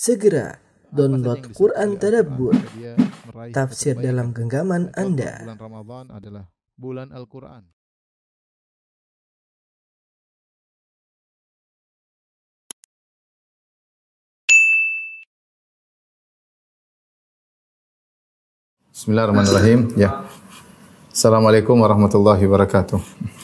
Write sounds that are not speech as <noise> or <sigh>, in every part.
Segera download Quran Tadabbur, tafsir dalam genggaman Anda. Bulan Ramadan adalah bulan Al-Quran. Bismillahirrahmanirrahim. Ya. Assalamualaikum warahmatullahi wabarakatuh.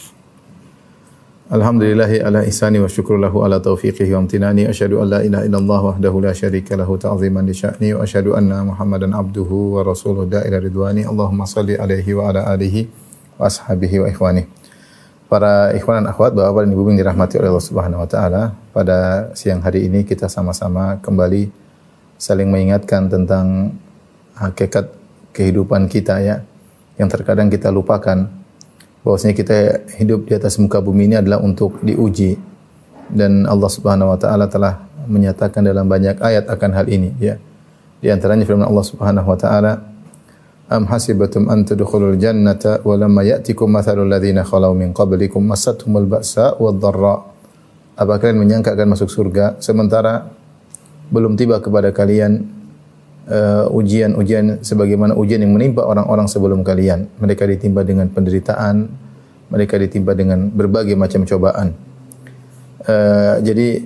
Alhamdulillahi ala ihsani wa syukru lahu ala taufiqihi wa amtinani. Asyhadu an la ilaha illallah wahdahu la syarika lahu ta'ziman li sya'ni wa asyhadu anna Muhammadan abduhu wa rasuluhu da'ila ridwani. Allahumma salli alaihi wa ala alihi wa ashabihi wa ikhwani. Para ikhwan dan akhwat, Bapak dan Ibu yang dirahmati oleh Allah Subhanahu wa taala, pada siang hari ini kita sama-sama kembali saling mengingatkan tentang hakikat kehidupan kita ya yang terkadang kita lupakan bahwasanya kita hidup di atas muka bumi ini adalah untuk diuji. Dan Allah Subhanahu wa taala telah menyatakan dalam banyak ayat akan hal ini ya. Di antaranya firman Allah Subhanahu wa taala Am hasibatum an tadkhulul jannata wa lamma ya'tikum mathalul ladzina khalau min qablikum massatuhumul ba'sa wad dharra. Apa kalian menyangka akan masuk surga? Sementara belum tiba kepada kalian uh, ujian-ujian sebagaimana ujian yang menimpa orang-orang sebelum kalian. Mereka ditimpa dengan penderitaan, mereka ditimpa dengan berbagai macam cobaan. Uh, jadi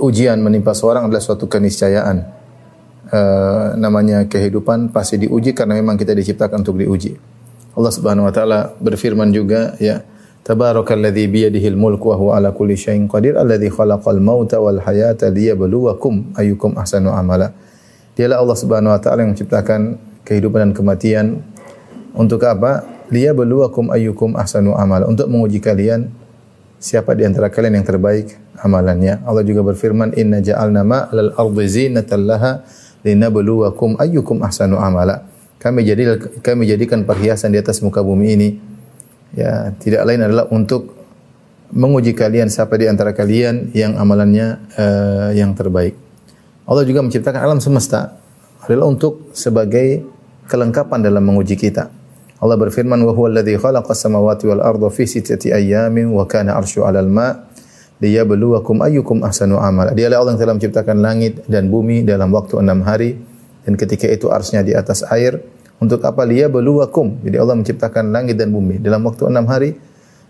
ujian menimpa seorang adalah suatu keniscayaan. Uh, namanya kehidupan pasti diuji karena memang kita diciptakan untuk diuji. Allah Subhanahu wa taala berfirman juga ya Tabarakalladzi biyadihil mulku wa huwa ala kulli syai'in qadir alladzi khalaqal mauta wal hayata liyabluwakum ayyukum ahsanu amala. Dialah Allah Subhanahu wa taala yang menciptakan kehidupan dan kematian untuk apa? Liyabluwakum ayyukum ahsanu amala. Untuk menguji kalian siapa di antara kalian yang terbaik amalannya. Allah juga berfirman, "Inna ja'alna ma'al ardi zinatan laha linabluwakum ayyukum ahsanu amala." Kami jadi kami jadikan perhiasan di atas muka bumi ini ya tidak lain adalah untuk menguji kalian siapa di antara kalian yang amalannya uh, yang terbaik. Allah juga menciptakan alam semesta adalah untuk sebagai kelengkapan dalam menguji kita. Allah berfirman wa huwa alladhi khalaqas samawati wal arda fi sittati ayyamin wa kana arsyu 'alal ma' liyabluwakum ayyukum ahsanu amala. Dialah Allah yang telah menciptakan langit dan bumi dalam waktu enam hari dan ketika itu arsnya di atas air untuk apa liyabluwakum. Jadi Allah menciptakan langit dan bumi dalam waktu enam hari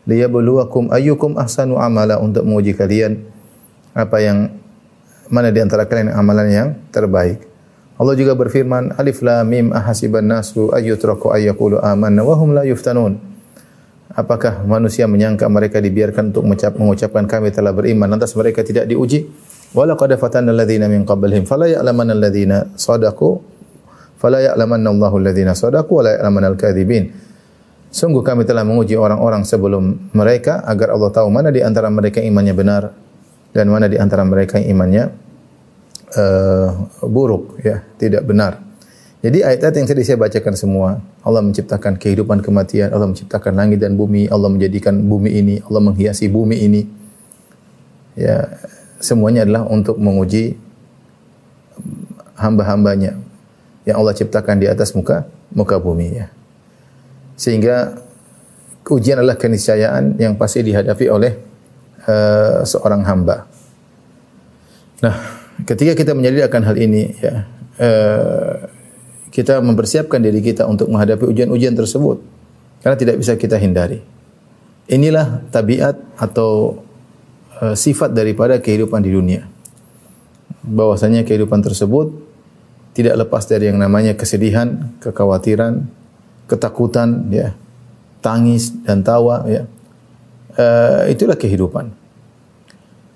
liyabluwakum ayyukum ahsanu amala untuk menguji kalian apa yang mana di antara kalian amalan yang terbaik. Allah juga berfirman, Alif Lam Mim ahasiban nasu ayyutraku ayyaqulu amanna wa hum la yuftanun. Apakah manusia menyangka mereka dibiarkan untuk mengucap, mengucapkan kami telah beriman lantas mereka tidak diuji? Wala qad fatanna alladziina min qablihim fala ya'lamanna alladziina sadaqu fala ya'lamanna Allahu alladziina sadaqu wa la ya'lamanna al-kadzibin. Sungguh kami telah menguji orang-orang sebelum mereka agar Allah tahu mana di antara mereka imannya benar dan mana di antara mereka yang imannya uh, buruk ya, tidak benar. Jadi ayat-ayat yang tadi saya bacakan semua, Allah menciptakan kehidupan kematian, Allah menciptakan langit dan bumi, Allah menjadikan bumi ini, Allah menghiasi bumi ini. Ya, semuanya adalah untuk menguji hamba-hambanya yang Allah ciptakan di atas muka muka bumi ya. Sehingga ujian adalah keniscayaan yang pasti dihadapi oleh uh, seorang hamba. Nah, ketika kita menyadari akan hal ini ya, uh, kita mempersiapkan diri kita untuk menghadapi ujian-ujian tersebut karena tidak bisa kita hindari. Inilah tabiat atau uh, sifat daripada kehidupan di dunia. Bahwasanya kehidupan tersebut tidak lepas dari yang namanya kesedihan, kekhawatiran, ketakutan, ya, tangis dan tawa, ya. Uh, itulah kehidupan.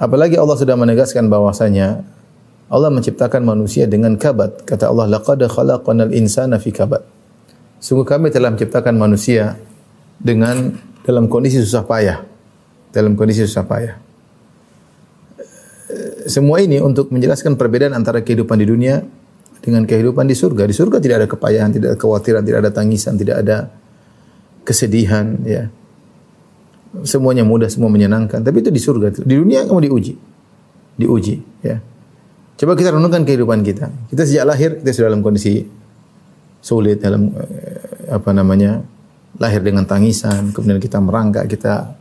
Apalagi Allah sudah menegaskan bahwasanya Allah menciptakan manusia dengan kabat. Kata Allah, laqad khalaqnal insana fi kabat. Sungguh kami telah menciptakan manusia dengan dalam kondisi susah payah. Dalam kondisi susah payah. Semua ini untuk menjelaskan perbedaan antara kehidupan di dunia dengan kehidupan di surga. Di surga tidak ada kepayahan, tidak ada kekhawatiran, tidak ada tangisan, tidak ada kesedihan, ya. Semuanya mudah, semua menyenangkan. Tapi itu di surga. Di dunia kamu diuji. Diuji, ya. Coba kita renungkan kehidupan kita. Kita sejak lahir kita sudah dalam kondisi sulit dalam apa namanya? lahir dengan tangisan, kemudian kita merangkak, kita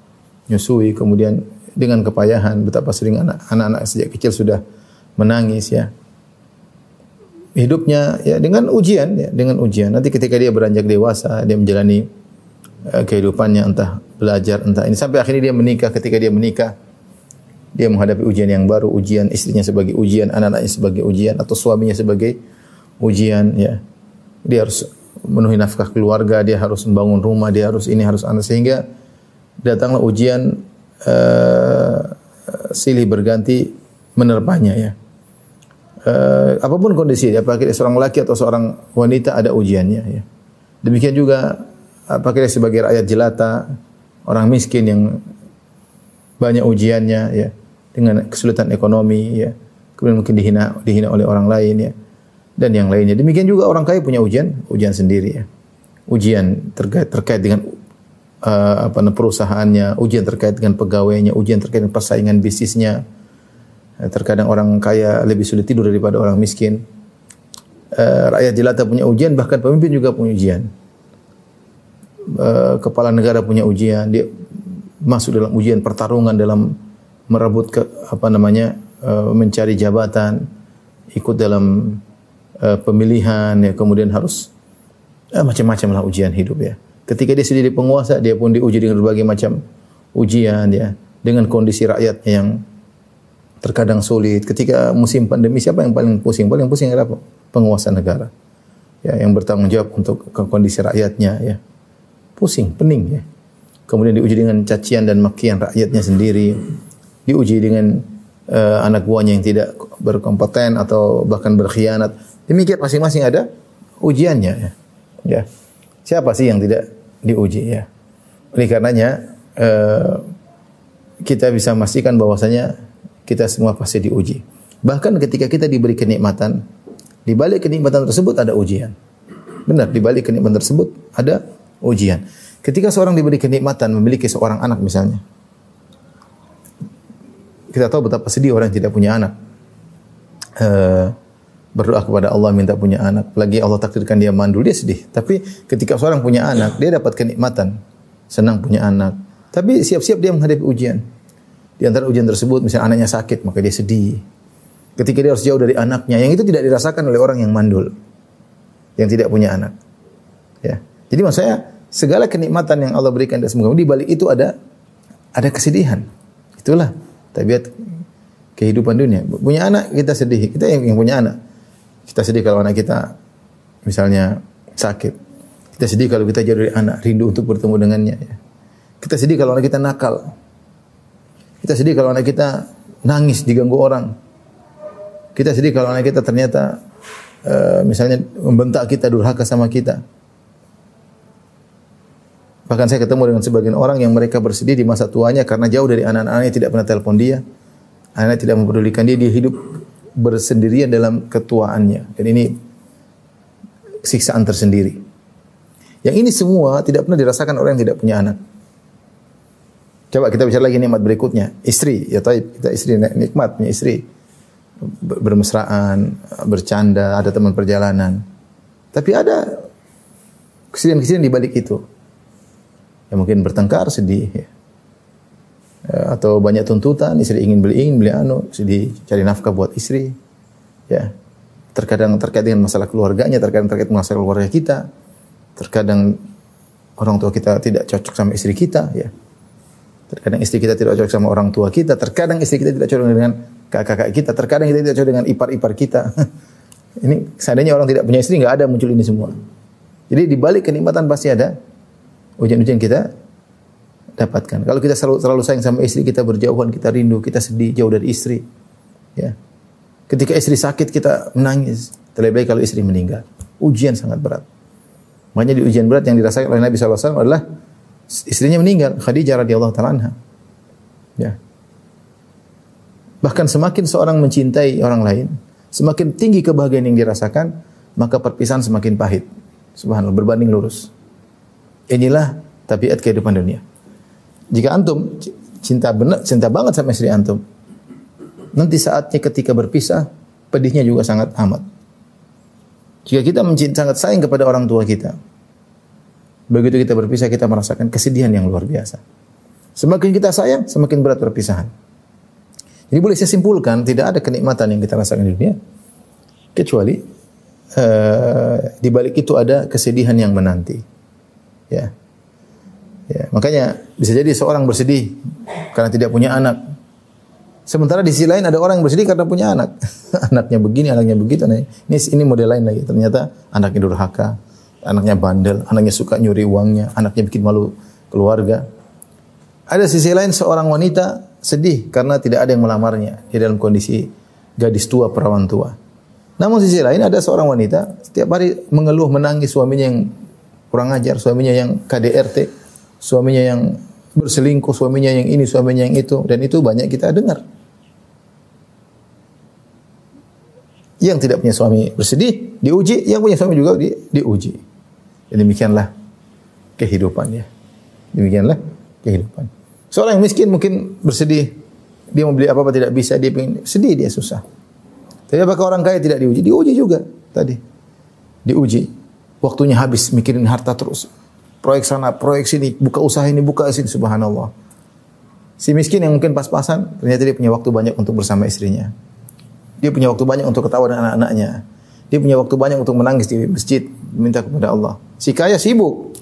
nyusui, kemudian dengan kepayahan betapa sering anak-anak sejak kecil sudah menangis ya. hidupnya ya dengan ujian ya, dengan ujian. Nanti ketika dia beranjak dewasa, dia menjalani uh, kehidupannya entah belajar entah ini sampai akhirnya dia menikah. Ketika dia menikah, dia menghadapi ujian yang baru, ujian istrinya sebagai ujian, anak-anaknya sebagai ujian atau suaminya sebagai ujian ya. Dia harus memenuhi nafkah keluarga, dia harus membangun rumah, dia harus ini harus anak sehingga datanglah ujian uh, silih berganti menerpanya ya. Uh, apa pun kondisi, apakah dia seorang laki atau seorang wanita ada ujiannya ya. Demikian juga apakah dia sebagai rakyat jelata, orang miskin yang banyak ujiannya ya dengan kesulitan ekonomi ya. Kemudian mungkin dihina dihina oleh orang lain ya dan yang lainnya. Demikian juga orang kaya punya ujian, ujian sendiri ya. Ujian terkait terkait dengan uh, apa perusahaannya, ujian terkait dengan pegawainya, ujian terkait dengan persaingan bisnisnya. Uh, terkadang orang kaya lebih sulit tidur daripada orang miskin. Uh, rakyat jelata punya ujian, bahkan pemimpin juga punya ujian. Uh, kepala negara punya ujian, dia masuk dalam ujian pertarungan dalam merebut ke apa namanya uh, mencari jabatan, ikut dalam uh, pemilihan ya kemudian harus uh, macam-macam lah ujian hidup ya. Ketika dia sendiri penguasa, dia pun diuji dengan berbagai macam ujian ya, dengan kondisi rakyatnya yang terkadang sulit. Ketika musim pandemi, siapa yang paling pusing? Paling pusing adalah penguasa negara. Ya, yang bertanggung jawab untuk kondisi rakyatnya ya. Pusing, pening ya. Kemudian diuji dengan cacian dan makian rakyatnya sendiri. Diuji dengan uh, anak buahnya yang tidak berkompeten atau bahkan berkhianat. Demikian masing-masing ada ujiannya ya. ya. Siapa sih yang tidak diuji ya. Oleh karenanya eh, kita bisa memastikan bahwasanya kita semua pasti diuji. Bahkan ketika kita diberi kenikmatan, di balik kenikmatan tersebut ada ujian. Benar, di balik kenikmatan tersebut ada ujian. Ketika seorang diberi kenikmatan memiliki seorang anak misalnya, kita tahu betapa sedih orang yang tidak punya anak. Uh, berdoa kepada Allah minta punya anak. Lagi Allah takdirkan dia mandul, dia sedih. Tapi ketika seorang punya anak, dia dapat kenikmatan. Senang punya anak. Tapi siap-siap dia menghadapi ujian. Di antara ujian tersebut, misalnya anaknya sakit, maka dia sedih. Ketika dia harus jauh dari anaknya, yang itu tidak dirasakan oleh orang yang mandul. Yang tidak punya anak. Ya. Jadi maksud saya, segala kenikmatan yang Allah berikan dan semoga di balik itu ada ada kesedihan. Itulah tabiat kehidupan dunia. Punya anak kita sedih, kita yang, yang punya anak. Kita sedih kalau anak kita misalnya sakit. Kita sedih kalau kita jauh dari anak, rindu untuk bertemu dengannya. Ya. Kita sedih kalau anak kita nakal. Kita sedih kalau anak kita nangis diganggu orang. Kita sedih kalau anak kita ternyata uh, misalnya membentak kita, durhaka sama kita. Bahkan saya ketemu dengan sebagian orang yang mereka bersedih di masa tuanya karena jauh dari anak-anaknya tidak pernah telepon dia. Anak tidak mempedulikan dia, dia hidup bersendirian dalam ketuaannya. Dan ini siksaan tersendiri. Yang ini semua tidak pernah dirasakan orang yang tidak punya anak. Coba kita bicara lagi nikmat berikutnya. Istri, ya taib, kita istri nikmat punya istri. Bermesraan, bercanda, ada teman perjalanan. Tapi ada kesedihan-kesedihan di balik itu. Ya mungkin bertengkar, sedih. Ya. Ya, atau banyak tuntutan, istri ingin beli ingin beli anu, sedih cari nafkah buat istri. Ya. Terkadang terkait dengan masalah keluarganya, terkadang terkait masalah keluarga kita. Terkadang orang tua kita tidak cocok sama istri kita, ya. Terkadang istri kita tidak cocok sama orang tua kita, terkadang istri kita tidak cocok dengan kakak-kakak kita, terkadang kita tidak cocok dengan ipar-ipar kita. <laughs> ini seandainya orang tidak punya istri nggak ada muncul ini semua. Jadi di balik kenikmatan pasti ada ujian-ujian kita dapatkan. Kalau kita selalu terlalu sayang sama istri, kita berjauhan, kita rindu, kita sedih jauh dari istri. Ya. Ketika istri sakit kita menangis. Terlebih baik kalau istri meninggal. Ujian sangat berat. Makanya di ujian berat yang dirasakan oleh Nabi SAW adalah istrinya meninggal. Khadijah radhiyallahu taala anha. Ya. Bahkan semakin seorang mencintai orang lain, semakin tinggi kebahagiaan yang dirasakan, maka perpisahan semakin pahit. Subhanallah, berbanding lurus. Inilah tabiat kehidupan dunia. Jika antum cinta benar, cinta banget sama istri antum, nanti saatnya ketika berpisah, pedihnya juga sangat amat. Jika kita mencinta sangat sayang kepada orang tua kita, begitu kita berpisah kita merasakan kesedihan yang luar biasa. Semakin kita sayang, semakin berat perpisahan. Jadi boleh saya simpulkan tidak ada kenikmatan yang kita rasakan di dunia kecuali eh, di balik itu ada kesedihan yang menanti. Ya. Ya, makanya bisa jadi seorang bersedih karena tidak punya anak. Sementara di sisi lain ada orang yang bersedih karena punya anak. <laughs> anaknya begini, anaknya begitu. Ini ini model lain lagi. Ternyata anaknya durhaka, anaknya bandel, anaknya suka nyuri uangnya, anaknya bikin malu keluarga. Ada sisi lain seorang wanita sedih karena tidak ada yang melamarnya. Dia dalam kondisi gadis tua, perawan tua. Namun sisi lain ada seorang wanita setiap hari mengeluh menangis suaminya yang kurang ajar, suaminya yang KDRT, suaminya yang berselingkuh, suaminya yang ini, suaminya yang itu, dan itu banyak kita dengar. Yang tidak punya suami bersedih, diuji, yang punya suami juga di, diuji. Dan demikianlah kehidupan ya. Demikianlah kehidupan. Seorang yang miskin mungkin bersedih, dia mau beli apa-apa tidak bisa, dia pengen sedih, dia susah. Tapi apakah orang kaya tidak diuji? Diuji juga tadi. Diuji. Waktunya habis mikirin harta terus proyek sana, proyek sini, buka usaha ini, buka sini, subhanallah. Si miskin yang mungkin pas-pasan, ternyata dia punya waktu banyak untuk bersama istrinya. Dia punya waktu banyak untuk ketawa dengan anak-anaknya. Dia punya waktu banyak untuk menangis di masjid, minta kepada Allah. Si kaya sibuk.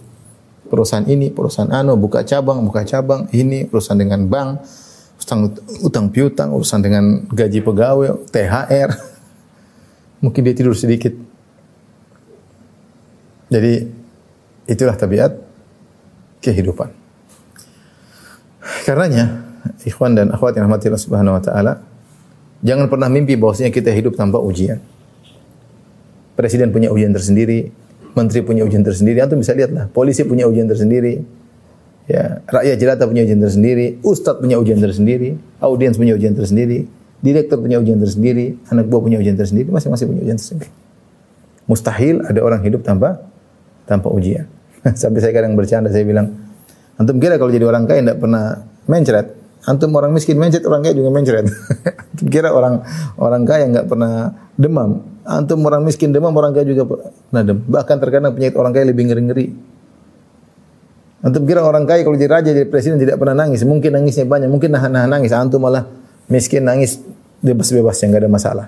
Perusahaan ini, perusahaan anu, buka cabang, buka cabang, ini urusan dengan bank, utang, utang piutang, urusan dengan gaji pegawai, THR. <laughs> Mungkin dia tidur sedikit. Jadi Itulah tabiat kehidupan. Karenanya, ikhwan dan akhwat yang rahmati Allah Subhanahu wa taala, jangan pernah mimpi bahwasanya kita hidup tanpa ujian. Presiden punya ujian tersendiri, menteri punya ujian tersendiri, antum bisa lihatlah, polisi punya ujian tersendiri. Ya, rakyat jelata punya ujian tersendiri, ustadz punya ujian tersendiri, audiens punya ujian tersendiri, direktur punya ujian tersendiri, anak buah punya ujian tersendiri, masing-masing punya ujian tersendiri. Mustahil ada orang hidup tanpa tanpa ujian. <laughs> Sampai saya kadang bercanda, saya bilang, antum kira kalau jadi orang kaya tidak pernah mencret? Antum orang miskin mencret, orang kaya juga mencret. <laughs> antum kira orang orang kaya nggak pernah demam? Antum orang miskin demam, orang kaya juga pernah demam. Bahkan terkadang penyakit orang kaya lebih ngeri-ngeri. Antum kira orang kaya kalau jadi raja, jadi presiden tidak pernah nangis. Mungkin nangisnya banyak, mungkin nahan-nahan nangis. Antum malah miskin nangis bebas-bebas yang nggak ada masalah.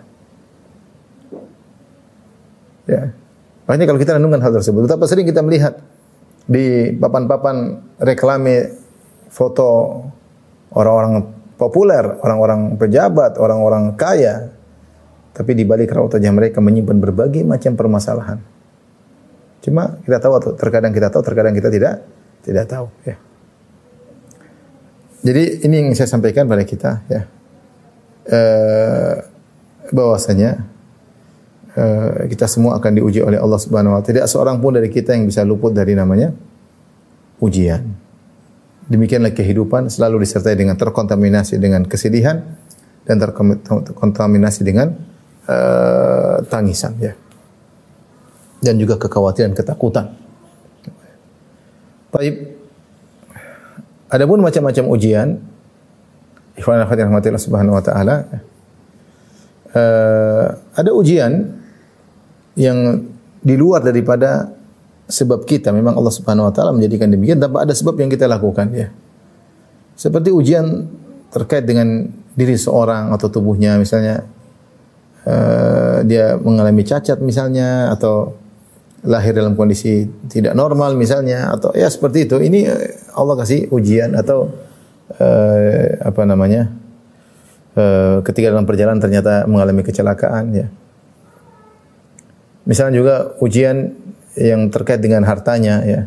Ya. Makanya kalau kita renungkan hal tersebut, betapa sering kita melihat di papan-papan reklame foto orang-orang populer, orang-orang pejabat, orang-orang kaya, tapi di balik raut wajah mereka menyimpan berbagai macam permasalahan. Cuma kita tahu atau terkadang kita tahu, terkadang kita tidak tidak tahu. Ya. Jadi ini yang saya sampaikan pada kita, ya, e, bahwasanya Eh, kita semua akan diuji oleh Allah Subhanahu wa taala. Tidak seorang pun dari kita yang bisa luput dari namanya ujian. Demikianlah kehidupan selalu disertai dengan terkontaminasi dengan kesedihan dan terkontaminasi dengan uh, tangisan ya. Dan juga kekhawatiran, ketakutan. Baik. Adapun macam-macam ujian, ikhwan rahmatillah subhanahu wa taala, uh, ada ujian yang di luar daripada sebab kita. Memang Allah Subhanahu wa taala menjadikan demikian tanpa ada sebab yang kita lakukan ya. Seperti ujian terkait dengan diri seorang atau tubuhnya misalnya uh, dia mengalami cacat misalnya atau lahir dalam kondisi tidak normal misalnya atau ya seperti itu. Ini eh, Allah kasih ujian atau uh, apa namanya? Uh, ketika dalam perjalanan ternyata mengalami kecelakaan ya Misalnya juga ujian yang terkait dengan hartanya ya.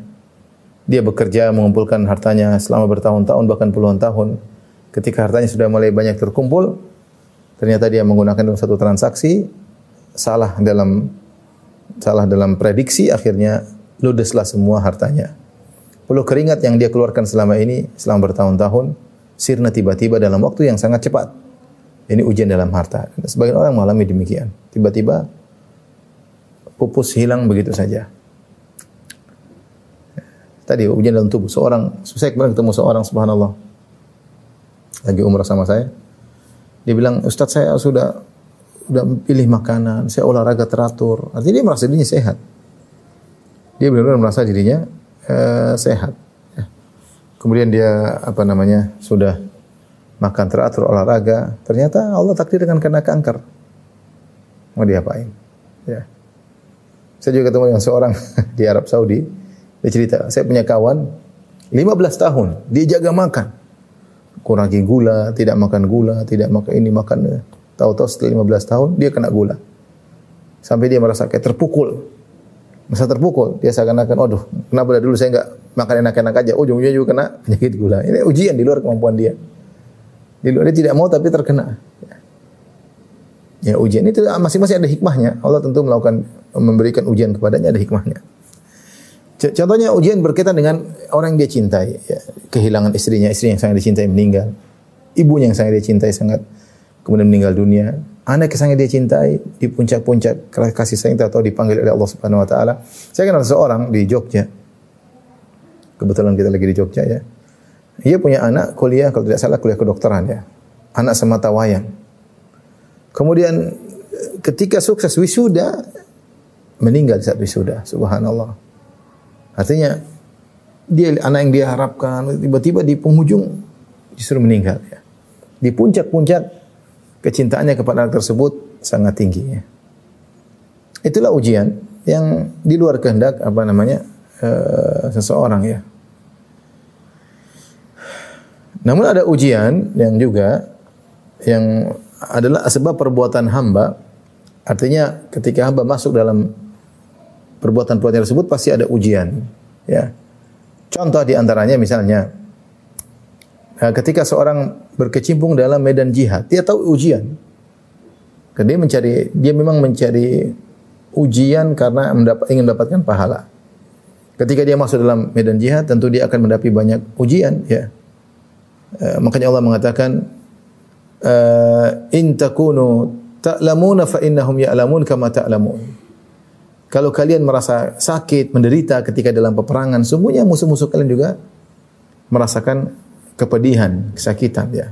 Dia bekerja mengumpulkan hartanya selama bertahun-tahun bahkan puluhan tahun. Ketika hartanya sudah mulai banyak terkumpul, ternyata dia menggunakan dalam satu transaksi salah dalam salah dalam prediksi akhirnya ludeslah semua hartanya. Puluh keringat yang dia keluarkan selama ini selama bertahun-tahun sirna tiba-tiba dalam waktu yang sangat cepat. Ini ujian dalam harta. Sebagian orang mengalami demikian. Tiba-tiba pupus hilang begitu saja. Tadi ujian dalam tubuh seorang, saya kemarin ketemu seorang subhanallah lagi umrah sama saya. Dia bilang, Ustadz saya sudah sudah pilih makanan, saya olahraga teratur. Artinya dia merasa dirinya sehat. Dia benar-benar merasa dirinya uh, sehat. Ya. Kemudian dia apa namanya sudah makan teratur olahraga. Ternyata Allah takdir dengan kena kanker. Mau diapain? Ya. Saya juga ketemu dengan seorang <laughs> di Arab Saudi. Dia cerita, saya punya kawan 15 tahun dia jaga makan. Kurangi gula, tidak makan gula, tidak makan ini makan tahu-tahu setelah 15 tahun dia kena gula. Sampai dia merasa kayak terpukul. Masa terpukul, dia seakan-akan, aduh, kenapa dari dulu saya enggak makan enak-enak aja. Ujung-ujungnya juga kena <laughs> penyakit gula. Ini ujian di luar kemampuan dia. Di luar dia tidak mau tapi terkena. Ya ujian itu masing-masing ada hikmahnya. Allah tentu melakukan memberikan ujian kepadanya ada hikmahnya. Contohnya ujian berkaitan dengan orang yang dia cintai, ya. kehilangan istrinya, istri yang sangat dicintai meninggal, ibunya yang sangat dia cintai sangat kemudian meninggal dunia, anak yang sangat dia cintai di puncak-puncak kasih sayang atau dipanggil oleh Allah Subhanahu wa taala. Saya kenal seorang di Jogja. Kebetulan kita lagi di Jogja ya. Dia punya anak kuliah kalau tidak salah kuliah kedokteran ya. Anak semata wayang. Kemudian ketika sukses wisuda meninggal saat wisuda, subhanallah. Artinya dia anak yang dia harapkan tiba-tiba di penghujung justru meninggal ya. Di puncak-puncak kecintaannya kepada anak tersebut sangat tinggi ya. Itulah ujian yang di luar kehendak apa namanya uh, seseorang ya. Namun ada ujian yang juga yang adalah sebab perbuatan hamba. Artinya ketika hamba masuk dalam perbuatan-perbuatan tersebut pasti ada ujian. Ya. Contoh di antaranya misalnya nah, ketika seorang berkecimpung dalam medan jihad, dia tahu ujian. Dia mencari, dia memang mencari ujian karena mendapat, ingin mendapatkan pahala. Ketika dia masuk dalam medan jihad, tentu dia akan mendapat banyak ujian. Ya. Uh, makanya Allah mengatakan, uh, in takunu ta'lamuna fa innahum ya'lamun kama ta'lamun. Kalau kalian merasa sakit, menderita ketika dalam peperangan, semuanya musuh-musuh kalian juga merasakan kepedihan, kesakitan ya.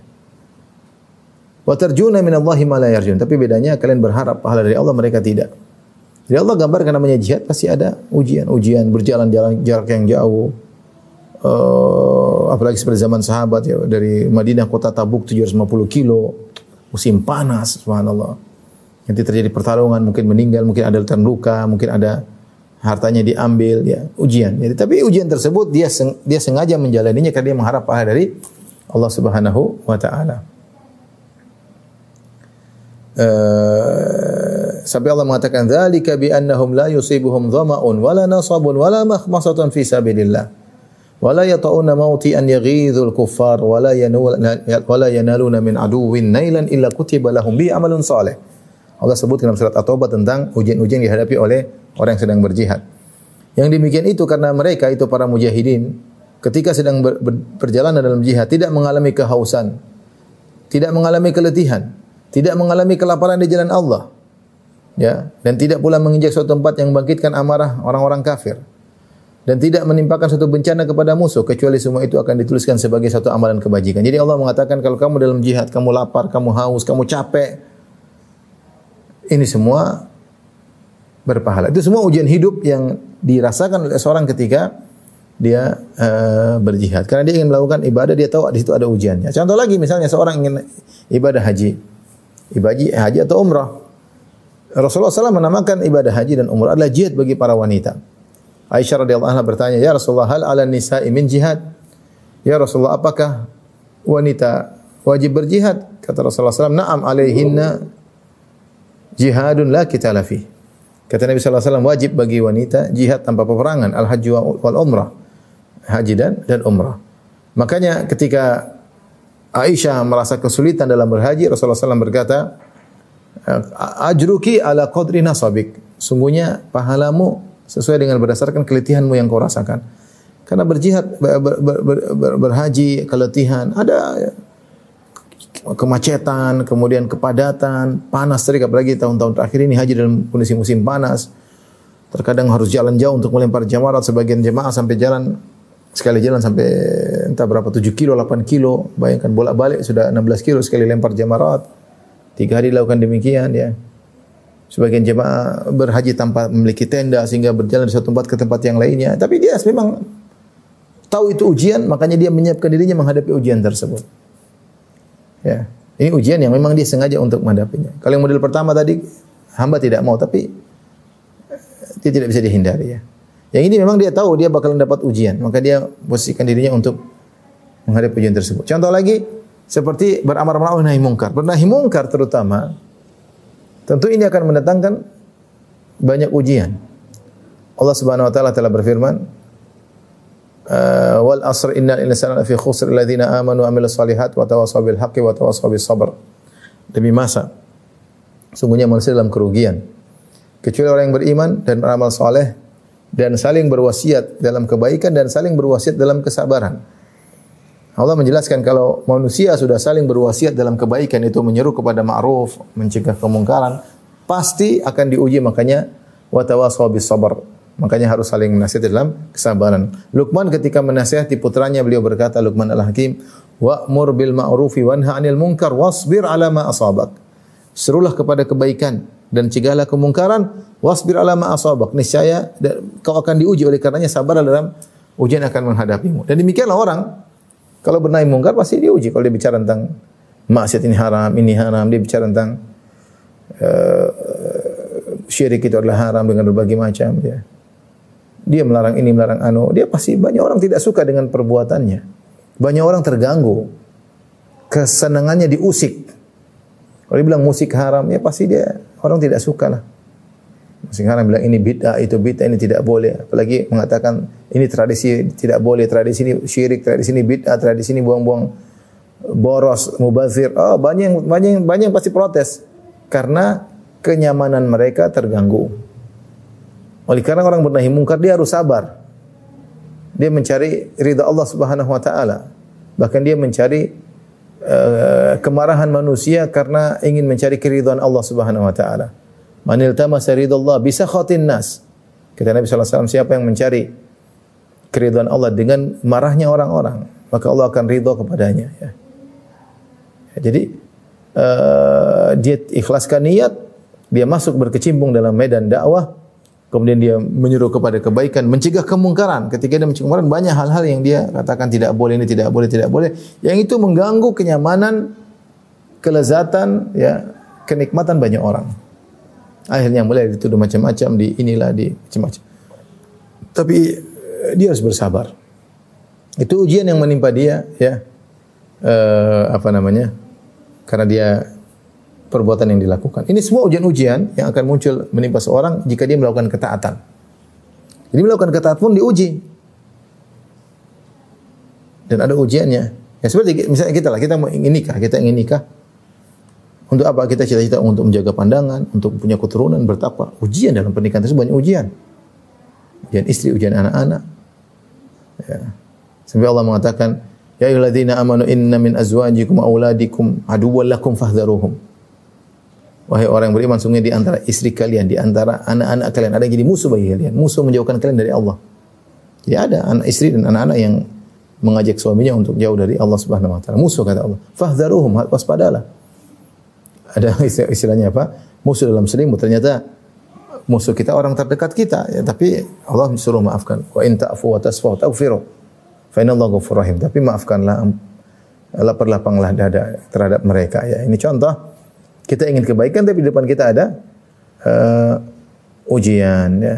Wa tarjuna min Allahi ma la yarjun. Tapi bedanya kalian berharap pahala dari Allah, mereka tidak. Jadi Allah gambarkan namanya jihad pasti ada ujian-ujian berjalan jalan jarak yang jauh. Uh, apalagi seperti zaman sahabat ya dari Madinah kota Tabuk 750 kilo musim panas subhanallah nanti terjadi pertarungan, mungkin meninggal, mungkin ada luka, mungkin ada hartanya diambil, ya ujian. Jadi tapi ujian tersebut dia seng, dia sengaja menjalaninya karena dia mengharap pahala dari Allah Subhanahu wa taala. Uh, sampai Allah mengatakan dzalika bi annahum la yusibuhum dhama'un wala nasabun wala makhmasatun fi sabilillah wala yata'una mauti an yaghidhul kuffar wala yanaluna min aduwwin nailan illa kutiba lahum bi amalun salih Allah sebut dalam surat At-Taubah tentang ujian-ujian dihadapi oleh orang yang sedang berjihad. Yang demikian itu karena mereka itu para mujahidin ketika sedang ber, ber, berjalan dalam jihad tidak mengalami kehausan, tidak mengalami keletihan, tidak mengalami kelaparan di jalan Allah. Ya, dan tidak pula menginjak suatu tempat yang membangkitkan amarah orang-orang kafir dan tidak menimpakan suatu bencana kepada musuh kecuali semua itu akan dituliskan sebagai satu amalan kebajikan. Jadi Allah mengatakan kalau kamu dalam jihad, kamu lapar, kamu haus, kamu capek, ini semua berpahala. Itu semua ujian hidup yang dirasakan oleh seorang ketika dia uh, berjihad. Karena dia ingin melakukan ibadah, dia tahu di situ ada ujiannya. Contoh lagi misalnya seorang ingin ibadah haji. Ibadah haji atau umrah. Rasulullah SAW menamakan ibadah haji dan umrah adalah jihad bagi para wanita. Aisyah radhiyallahu anha bertanya, "Ya Rasulullah, hal ala nisa'i min jihad?" Ya Rasulullah, apakah wanita wajib berjihad? Kata Rasulullah SAW, "Na'am alaihinna jihadun la kita lafi. Kata Nabi wasallam wajib bagi wanita jihad tanpa peperangan, al haji wal umrah. Haji dan dan umrah. Makanya ketika Aisyah merasa kesulitan dalam berhaji, Rasulullah SAW berkata, Ajruki ala qadri nasabik. Sungguhnya pahalamu sesuai dengan berdasarkan keletihanmu yang kau rasakan. Karena berjihad, ber, ber, ber, ber, berhaji, keletihan, ada kemacetan, kemudian kepadatan, panas tadi apalagi tahun-tahun terakhir ini haji dalam kondisi musim panas. Terkadang harus jalan jauh untuk melempar jamarat sebagian jemaah sampai jalan sekali jalan sampai entah berapa 7 kilo, 8 kilo. Bayangkan bolak-balik sudah 16 kilo sekali lempar jamarat. Tiga hari dilakukan demikian ya. Sebagian jemaah berhaji tanpa memiliki tenda sehingga berjalan dari satu tempat ke tempat yang lainnya. Tapi dia memang tahu itu ujian, makanya dia menyiapkan dirinya menghadapi ujian tersebut. Ya. Ini ujian yang memang dia sengaja untuk menghadapinya. Kalau yang model pertama tadi hamba tidak mau tapi dia tidak bisa dihindari ya. Yang ini memang dia tahu dia bakalan dapat ujian, maka dia posisikan dirinya untuk menghadapi ujian tersebut. Contoh lagi seperti beramar ma'ruf nahi mungkar. Bernahi mungkar terutama tentu ini akan mendatangkan banyak ujian. Allah Subhanahu wa taala telah berfirman, uh, wal asr innal insana lafi khusr alladziina amanu wa amilus solihat wa tawassaw bil haqqi wa tawassaw bis sabr. Demi masa sungguhnya manusia dalam kerugian kecuali orang yang beriman dan beramal soleh dan saling berwasiat dalam kebaikan dan saling berwasiat dalam kesabaran. Allah menjelaskan kalau manusia sudah saling berwasiat dalam kebaikan itu menyeru kepada ma'ruf, mencegah kemungkaran, pasti akan diuji makanya wa tawassaw bis sabr. Makanya harus saling menasihati dalam kesabaran. Luqman ketika menasihati putranya beliau berkata Luqman Al-Hakim, "Wa'mur bil ma'rufi wanha 'anil munkar wasbir 'ala ma asabak." Serulah kepada kebaikan dan cegahlah kemungkaran, wasbir 'ala ma asabak. Niscaya kau akan diuji oleh karenanya sabarlah dalam ujian akan menghadapimu. Dan demikianlah orang kalau bernahi mungkar pasti diuji. Kalau dia bicara tentang maksiat ini haram, ini haram, dia bicara tentang uh, syirik itu adalah haram dengan berbagai macam ya dia melarang ini, melarang anu, dia pasti banyak orang tidak suka dengan perbuatannya. Banyak orang terganggu. Kesenangannya diusik. Kalau dia bilang musik haram, ya pasti dia orang tidak suka lah. Musik haram bilang ini bid'ah, itu bid'ah, ini tidak boleh. Apalagi mengatakan ini tradisi tidak boleh, tradisi ini syirik, tradisi ini bid'ah, tradisi ini buang-buang boros, mubazir. Oh, banyak banyak banyak yang pasti protes karena kenyamanan mereka terganggu. Oleh karena orang bernahi mungkar dia harus sabar. Dia mencari ridha Allah Subhanahu wa taala. Bahkan dia mencari uh, kemarahan manusia karena ingin mencari keridhaan Allah Subhanahu wa taala. Manil tamasa ridallah bisa khatin nas. Kata Nabi wasallam siapa yang mencari keridhaan Allah dengan marahnya orang-orang, maka Allah akan ridha kepadanya ya. ya jadi uh, dia ikhlaskan niat, dia masuk berkecimpung dalam medan dakwah, Kemudian dia menyuruh kepada kebaikan, mencegah kemungkaran. Ketika dia mencegah kemungkaran, banyak hal-hal yang dia katakan tidak boleh, ini tidak boleh, tidak boleh. Yang itu mengganggu kenyamanan, kelezatan, ya, kenikmatan banyak orang. Akhirnya mulai dituduh macam-macam, di inilah, di macam-macam. Tapi eh, dia harus bersabar. Itu ujian yang menimpa dia, ya. Uh, apa namanya? Karena dia perbuatan yang dilakukan. Ini semua ujian-ujian yang akan muncul menimpa seorang jika dia melakukan ketaatan. Jadi melakukan ketaatan pun diuji. Dan ada ujiannya. Ya seperti misalnya kita lah, kita ingin nikah, kita ingin nikah. Untuk apa kita cita-cita untuk menjaga pandangan, untuk punya keturunan bertakwa. Ujian dalam pernikahan tersebut banyak ujian. Ujian istri, ujian anak-anak. Ya. Sampai Allah mengatakan, Ya ayyuhalladzina amanu inna min azwajikum auladikum aduwwan lakum fahdharuhum. Wahai orang yang beriman, sungguh di antara istri kalian, di antara anak-anak kalian ada yang jadi musuh bagi kalian, musuh menjauhkan kalian dari Allah. Jadi ada anak istri dan anak-anak yang mengajak suaminya untuk jauh dari Allah Subhanahu wa taala. Musuh kata Allah. Fahdharuhum, waspadalah. Ada <laughs> istilahnya apa? Musuh dalam selimut ternyata musuh kita orang terdekat kita ya, tapi Allah suruh maafkan. Wa in ta'fu wa tasfahu taghfiru. Fa inna Allah rahim. Tapi maafkanlah lapar lapanglah dada terhadap mereka ya. Ini contoh kita ingin kebaikan tapi di depan kita ada uh, ujian ya.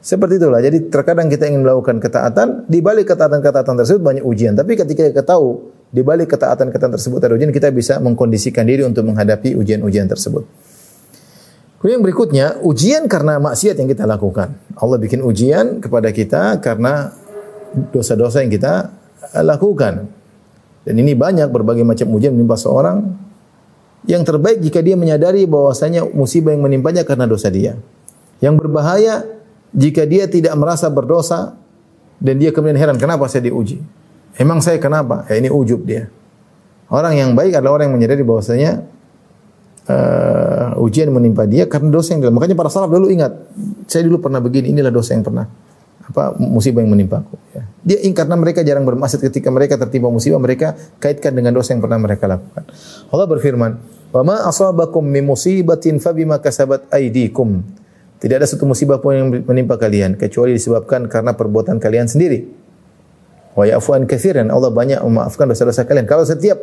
Seperti itulah. Jadi terkadang kita ingin melakukan ketaatan, di balik ketaatan-ketaatan tersebut banyak ujian. Tapi ketika kita tahu di balik ketaatan-ketaatan tersebut ada ujian, kita bisa mengkondisikan diri untuk menghadapi ujian-ujian tersebut. Kemudian yang berikutnya, ujian karena maksiat yang kita lakukan. Allah bikin ujian kepada kita karena dosa-dosa yang kita lakukan. Dan ini banyak berbagai macam ujian menimpa seorang yang terbaik jika dia menyadari bahwasanya musibah yang menimpanya karena dosa dia. Yang berbahaya jika dia tidak merasa berdosa dan dia kemudian heran kenapa saya diuji. Emang saya kenapa? Ya ini ujub dia. Orang yang baik adalah orang yang menyadari bahwasanya uh, ujian menimpa dia karena dosa yang dia. Makanya para salaf dulu ingat, saya dulu pernah begini, inilah dosa yang pernah apa musibah yang menimpaku. Ya. Dia ingat karena mereka jarang bermaksud ketika mereka tertimpa musibah mereka kaitkan dengan dosa yang pernah mereka lakukan. Allah berfirman, "Wa ma asabakum min musibatin fabima kasabat aydikum." Tidak ada satu musibah pun yang menimpa kalian kecuali disebabkan karena perbuatan kalian sendiri. Wa ya'fu an katsiran. Allah banyak memaafkan dosa-dosa kalian. Kalau setiap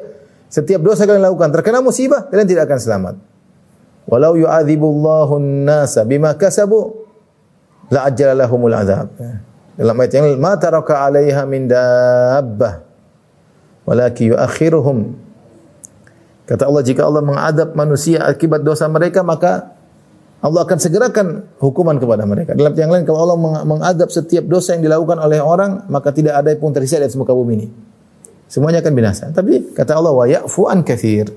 setiap dosa kalian lakukan terkena musibah, kalian tidak akan selamat. Walau yu'adzibullahu an-nasa bima kasabu la ajjala lahumul adzab. Dalam ayat yang lain, ma taraka 'alaiha min dabbah walakin yuakhiruhum. Kata Allah jika Allah mengadab manusia akibat dosa mereka maka Allah akan segerakan hukuman kepada mereka. Dalam yang lain kalau Allah meng- mengadab setiap dosa yang dilakukan oleh orang maka tidak ada pun tersisa di muka bumi ini. Semuanya akan binasa. Tapi kata Allah wa ya'fu an katsir.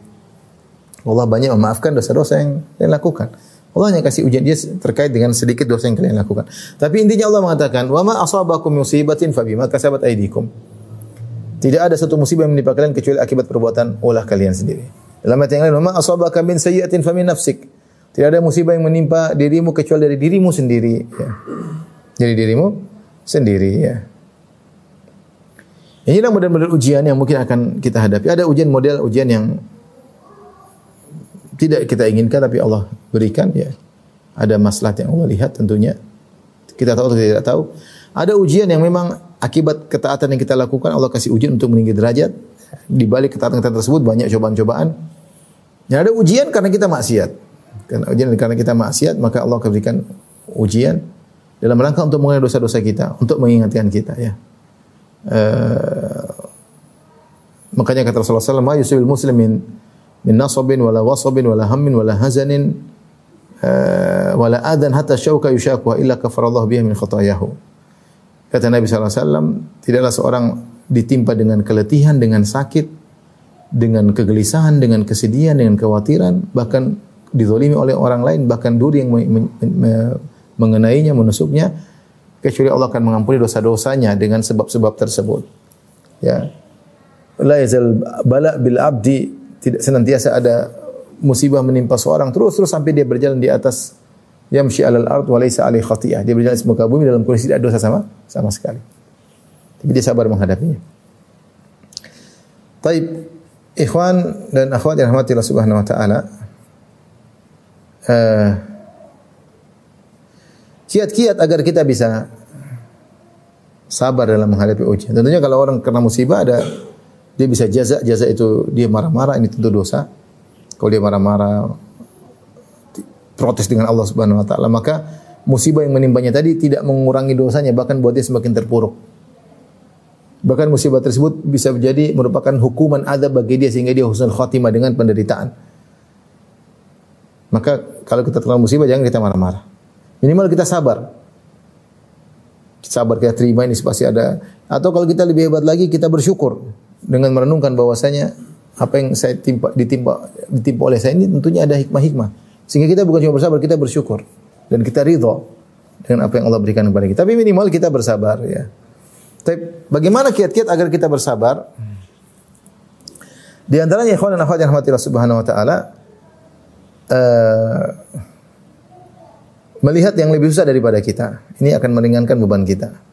Allah banyak memaafkan dosa-dosa yang kalian lakukan. Allah hanya kasih ujian dia terkait dengan sedikit dosa yang kalian lakukan. Tapi intinya Allah mengatakan, "Wa ma asabakum musibatin fabima kasabat aydikum." Tidak ada satu musibah yang menimpa kalian kecuali akibat perbuatan ulah kalian sendiri. Dalam ayat yang lain, "Wa ma asabaka min sayyi'atin famin nafsik." Tidak ada musibah yang menimpa dirimu kecuali dari dirimu sendiri. Ya. Dari dirimu sendiri. Ya. Inilah model-model ujian yang mungkin akan kita hadapi. Ada ujian model ujian yang tidak kita inginkan tapi Allah berikan ya. Ada maslahat yang Allah lihat tentunya. Kita tahu atau tidak tahu. Ada ujian yang memang akibat ketaatan yang kita lakukan Allah kasih ujian untuk meninggi derajat. Di balik ketaatan kita tersebut banyak cobaan-cobaan. Dan ada ujian karena kita maksiat. Karena ujian karena kita maksiat maka Allah akan berikan ujian dalam rangka untuk mengenai dosa-dosa kita, untuk mengingatkan kita ya. Eh, makanya kata Rasulullah SAW, "Ma muslimin min nasabin wala wasabin wala hammin wala hazanin uh, wala adan hatta syauka yushakuha illa kafarallahu biha min khatayahu." Kata Nabi SAW, tidaklah seorang ditimpa dengan keletihan, dengan sakit, dengan kegelisahan, dengan kesedihan, dengan kekhawatiran, bahkan dizolimi oleh orang lain, bahkan duri yang me- me- me- mengenainya, menusuknya, kecuali Allah akan mengampuni dosa-dosanya dengan sebab-sebab tersebut. Ya. La yazal bala bil abdi tidak senantiasa ada musibah menimpa seorang terus terus sampai dia berjalan di atas yamshi alal ard wa laysa alaihi khati'ah. Dia berjalan di bumi dalam kondisi tidak dosa sama sama sekali. Tapi dia sabar menghadapinya. Taib, ikhwan dan akhwat yang rahmati Allah Subhanahu wa taala. Eh, kiat-kiat agar kita bisa sabar dalam menghadapi ujian. Tentunya kalau orang kena musibah ada dia bisa jaza, jaza itu dia marah-marah ini tentu dosa. Kalau dia marah-marah protes dengan Allah Subhanahu wa taala, maka musibah yang menimpanya tadi tidak mengurangi dosanya bahkan buat dia semakin terpuruk. Bahkan musibah tersebut bisa menjadi merupakan hukuman adab bagi dia sehingga dia husnul khatimah dengan penderitaan. Maka kalau kita terkena musibah jangan kita marah-marah. Minimal kita sabar. Sabar kita terima ini pasti ada. Atau kalau kita lebih hebat lagi kita bersyukur dengan merenungkan bahwasanya apa yang saya timpa, ditimpa ditimpa oleh saya ini tentunya ada hikmah-hikmah. Sehingga kita bukan cuma bersabar, kita bersyukur dan kita ridho dengan apa yang Allah berikan kepada kita. Tapi minimal kita bersabar ya. Tapi bagaimana kiat-kiat agar kita bersabar? Di antaranya ikhwan dan akhwat yang Subhanahu wa taala eh, melihat yang lebih susah daripada kita. Ini akan meringankan beban kita.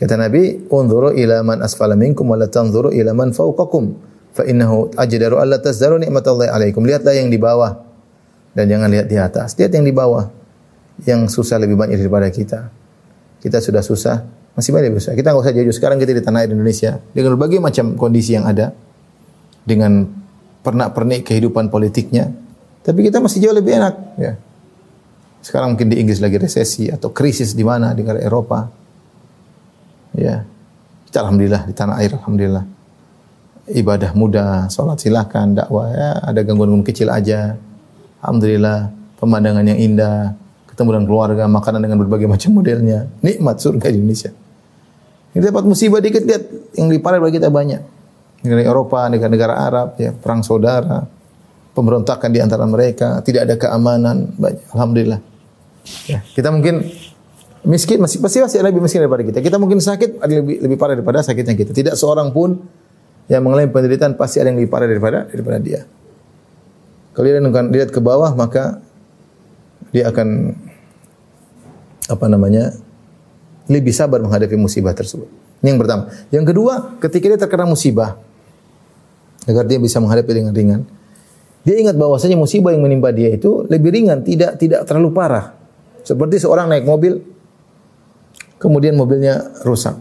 Kata Nabi, "Unzuru ila man asfala minkum wa la tanzuru ila man fawqakum, fa innahu ajdaru alla tazdaru ni'matallahi alaikum." Lihatlah yang di bawah dan jangan lihat di atas. Lihat yang di bawah. Yang susah lebih banyak daripada kita. Kita sudah susah, masih banyak susah. Kita nggak usah jauh sekarang kita di tanah air Indonesia dengan berbagai macam kondisi yang ada dengan pernak-pernik kehidupan politiknya. Tapi kita masih jauh lebih enak, ya. Sekarang mungkin di Inggris lagi resesi atau krisis di mana di negara Eropa. Ya. Kita alhamdulillah di tanah air alhamdulillah. Ibadah mudah, salat silakan, dakwah ya, ada gangguan-gangguan kecil aja. Alhamdulillah, pemandangan yang indah, ketemu dengan keluarga, makanan dengan berbagai macam modelnya. Nikmat surga di Indonesia. Ini dapat musibah dikit lihat yang lebih parah bagi kita banyak. Negara Eropa, negara-negara Arab, ya perang saudara, pemberontakan di antara mereka, tidak ada keamanan, banyak. Alhamdulillah. Ya, kita mungkin miskin masih pasti masih lebih miskin daripada kita. Kita mungkin sakit ada lebih lebih parah daripada sakitnya kita. Tidak seorang pun yang mengalami penderitaan pasti ada yang lebih parah daripada daripada dia. Kalau dia lihat ke bawah maka dia akan apa namanya lebih sabar menghadapi musibah tersebut. Ini yang pertama. Yang kedua, ketika dia terkena musibah agar dia bisa menghadapi dengan ringan. Dia ingat bahwasanya musibah yang menimpa dia itu lebih ringan, tidak tidak terlalu parah. Seperti seorang naik mobil, kemudian mobilnya rusak.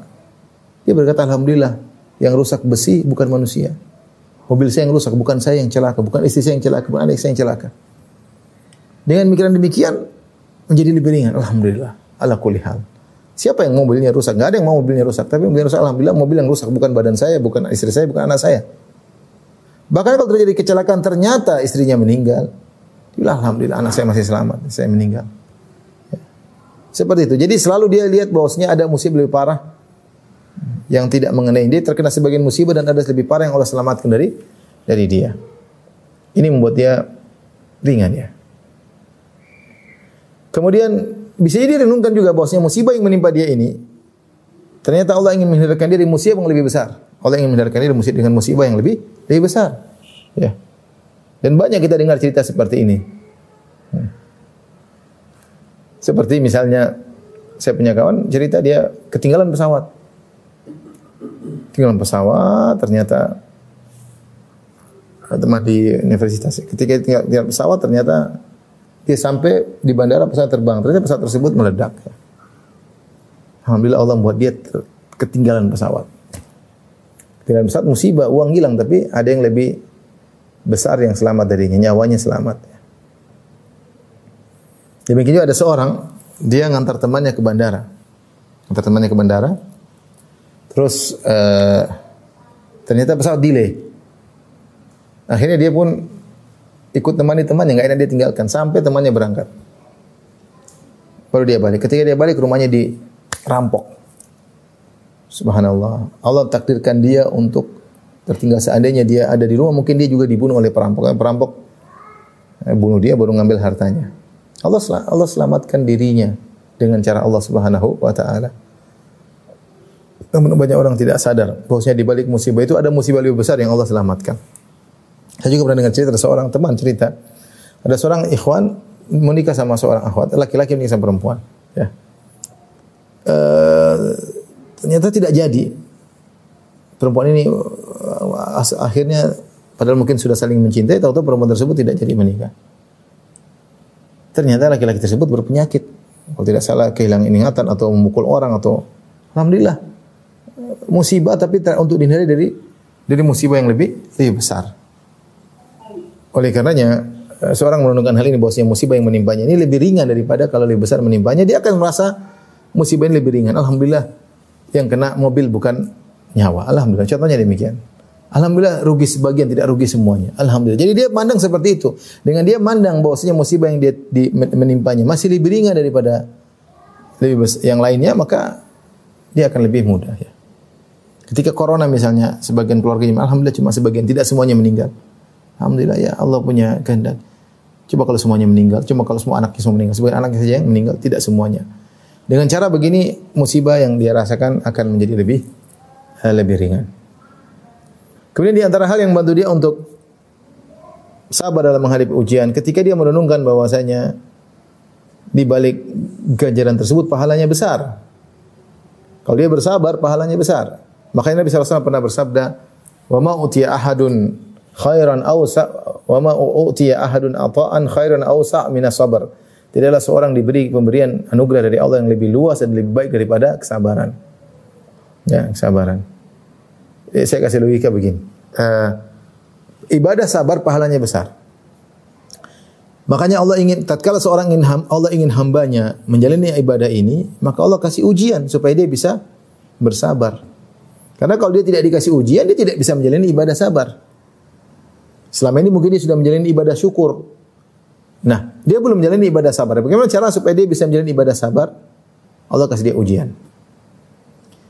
Dia berkata, Alhamdulillah, yang rusak besi bukan manusia. Mobil saya yang rusak, bukan saya yang celaka, bukan istri saya yang celaka, bukan adik saya yang celaka. Dengan pikiran demikian menjadi lebih ringan. Alhamdulillah. Ala kulli hal. Siapa yang mobilnya rusak? Gak ada yang mau mobilnya rusak. Tapi mobilnya rusak, alhamdulillah mobil yang rusak bukan badan saya, bukan istri saya, bukan anak saya. Bahkan kalau terjadi kecelakaan ternyata istrinya meninggal. Alhamdulillah anak saya masih selamat, saya meninggal. Seperti itu. Jadi selalu dia lihat bahwasanya ada musibah lebih parah yang tidak mengenai dia terkena sebagian musibah dan ada lebih parah yang Allah selamatkan dari dari dia. Ini membuat dia ringan ya. Kemudian bisa jadi renungkan juga bahwasanya musibah yang menimpa dia ini ternyata Allah ingin menghindarkan dia dari musibah yang lebih besar. Allah ingin menghindarkan dia dengan musibah yang lebih lebih besar. Ya. Dan banyak kita dengar cerita seperti ini. Ya. Seperti misalnya saya punya kawan cerita dia ketinggalan pesawat. Ketinggalan pesawat ternyata teman di universitas. Ketika tinggal, pesawat ternyata dia sampai di bandara pesawat terbang. Ternyata pesawat tersebut meledak. Alhamdulillah Allah membuat dia ketinggalan pesawat. Ketinggalan pesawat musibah, uang hilang tapi ada yang lebih besar yang selamat darinya, nyawanya selamat. Demikian juga ada seorang dia ngantar temannya ke bandara. Ngantar temannya ke bandara. Terus uh, ternyata pesawat delay. Akhirnya dia pun ikut temani temannya, nggak enak dia tinggalkan sampai temannya berangkat. Baru dia balik. Ketika dia balik rumahnya dirampok. Subhanallah. Allah takdirkan dia untuk tertinggal seandainya dia ada di rumah mungkin dia juga dibunuh oleh perampok. Perampok eh, bunuh dia baru ngambil hartanya. Allah Allah selamatkan dirinya dengan cara Allah Subhanahu wa taala. Namun banyak orang tidak sadar bahwasanya di balik musibah itu ada musibah lebih besar yang Allah selamatkan. Saya juga pernah dengar cerita ada seorang teman cerita. Ada seorang ikhwan menikah sama seorang akhwat, laki-laki menikah sama perempuan. Ya. E, ternyata tidak jadi. Perempuan ini uh, akhirnya padahal mungkin sudah saling mencintai, tahu-tahu perempuan tersebut tidak jadi menikah. Ternyata laki-laki tersebut berpenyakit. Kalau tidak salah kehilangan ingatan atau memukul orang atau alhamdulillah musibah tapi untuk dihindari dari dari musibah yang lebih lebih besar. Oleh karenanya eh, seorang menunjukkan hal ini bahwasanya musibah yang menimpanya ini lebih ringan daripada kalau lebih besar menimpanya dia akan merasa musibah ini lebih ringan. Alhamdulillah yang kena mobil bukan nyawa. Alhamdulillah. Contohnya demikian. Alhamdulillah rugi sebagian tidak rugi semuanya. Alhamdulillah. Jadi dia mandang seperti itu. Dengan dia mandang bahwasanya musibah yang dia di, menimpanya masih lebih ringan daripada lebih besar, yang lainnya maka dia akan lebih mudah ya. Ketika corona misalnya sebagian keluarganya alhamdulillah cuma sebagian tidak semuanya meninggal. Alhamdulillah ya Allah punya kehendak. Coba kalau semuanya meninggal, cuma kalau semua anaknya semua meninggal, sebagian anaknya saja yang meninggal, tidak semuanya. Dengan cara begini musibah yang dia rasakan akan menjadi lebih uh, lebih ringan. Kemudian di antara hal yang membantu dia untuk sabar dalam menghadapi ujian, ketika dia merenungkan bahwasanya di balik ganjaran tersebut pahalanya besar. Kalau dia bersabar, pahalanya besar. Makanya Nabi SAW pernah bersabda, "Wa ma utiya ahadun khairan awsa wa ma utiya ahadun ata'an khairan awsa min sabr. Tidaklah seorang diberi pemberian anugerah dari Allah yang lebih luas dan lebih baik daripada kesabaran. Ya, kesabaran. Eh, saya kasih logika begini. Uh, ibadah sabar pahalanya besar. Makanya Allah ingin tatkala seorang ingin Allah ingin hambanya menjalani ibadah ini, maka Allah kasih ujian supaya dia bisa bersabar. Karena kalau dia tidak dikasih ujian, dia tidak bisa menjalani ibadah sabar. Selama ini mungkin dia sudah menjalani ibadah syukur. Nah, dia belum menjalani ibadah sabar. Bagaimana cara supaya dia bisa menjalani ibadah sabar? Allah kasih dia ujian.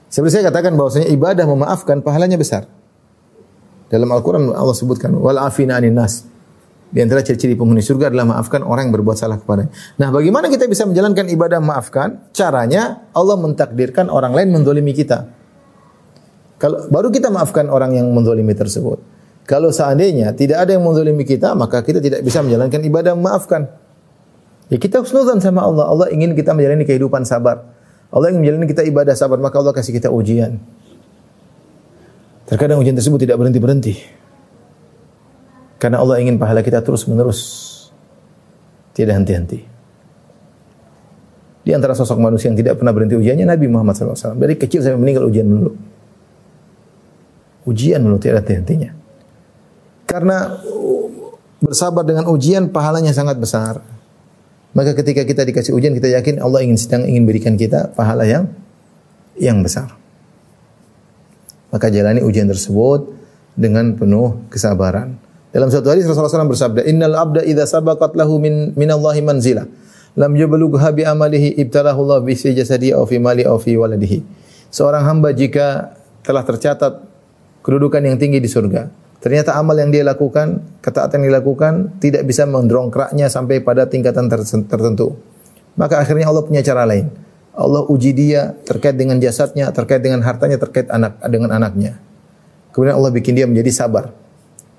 Seperti saya katakan bahwasanya ibadah memaafkan pahalanya besar. Dalam Al-Quran Allah sebutkan, wal afina nas. Di antara ciri-ciri penghuni surga adalah maafkan orang yang berbuat salah kepada. Nah, bagaimana kita bisa menjalankan ibadah maafkan? Caranya Allah mentakdirkan orang lain mendolimi kita. Kalau baru kita maafkan orang yang mendolimi tersebut. Kalau seandainya tidak ada yang menzalimi kita, maka kita tidak bisa menjalankan ibadah memaafkan. Ya kita husnuzan sama Allah. Allah ingin kita menjalani kehidupan sabar. Allah ingin menjalani kita ibadah sabar, maka Allah kasih kita ujian. Terkadang ujian tersebut tidak berhenti-berhenti. Karena Allah ingin pahala kita terus-menerus. Tidak henti-henti. Di antara sosok manusia yang tidak pernah berhenti ujiannya Nabi Muhammad SAW. Dari kecil sampai meninggal ujian melulu. Ujian melulu tidak henti-hentinya. Karena bersabar dengan ujian pahalanya sangat besar. Maka ketika kita dikasih ujian kita yakin Allah ingin sedang ingin berikan kita pahala yang yang besar. Maka jalani ujian tersebut dengan penuh kesabaran. Dalam satu hadis Rasulullah SAW bersabda, "Innal abda idza sabaqat lahu min minallahi manzilah, lam yablugha bi amalihi ibtalahu Allah bi jasadi aw fi mali aw fi waladihi." Seorang hamba jika telah tercatat kedudukan yang tinggi di surga, ternyata amal yang dia lakukan, ketaatan yang dilakukan tidak bisa mendongkraknya sampai pada tingkatan tertentu. Maka akhirnya Allah punya cara lain. Allah uji dia terkait dengan jasadnya, terkait dengan hartanya, terkait anak dengan anaknya. Kemudian Allah bikin dia menjadi sabar.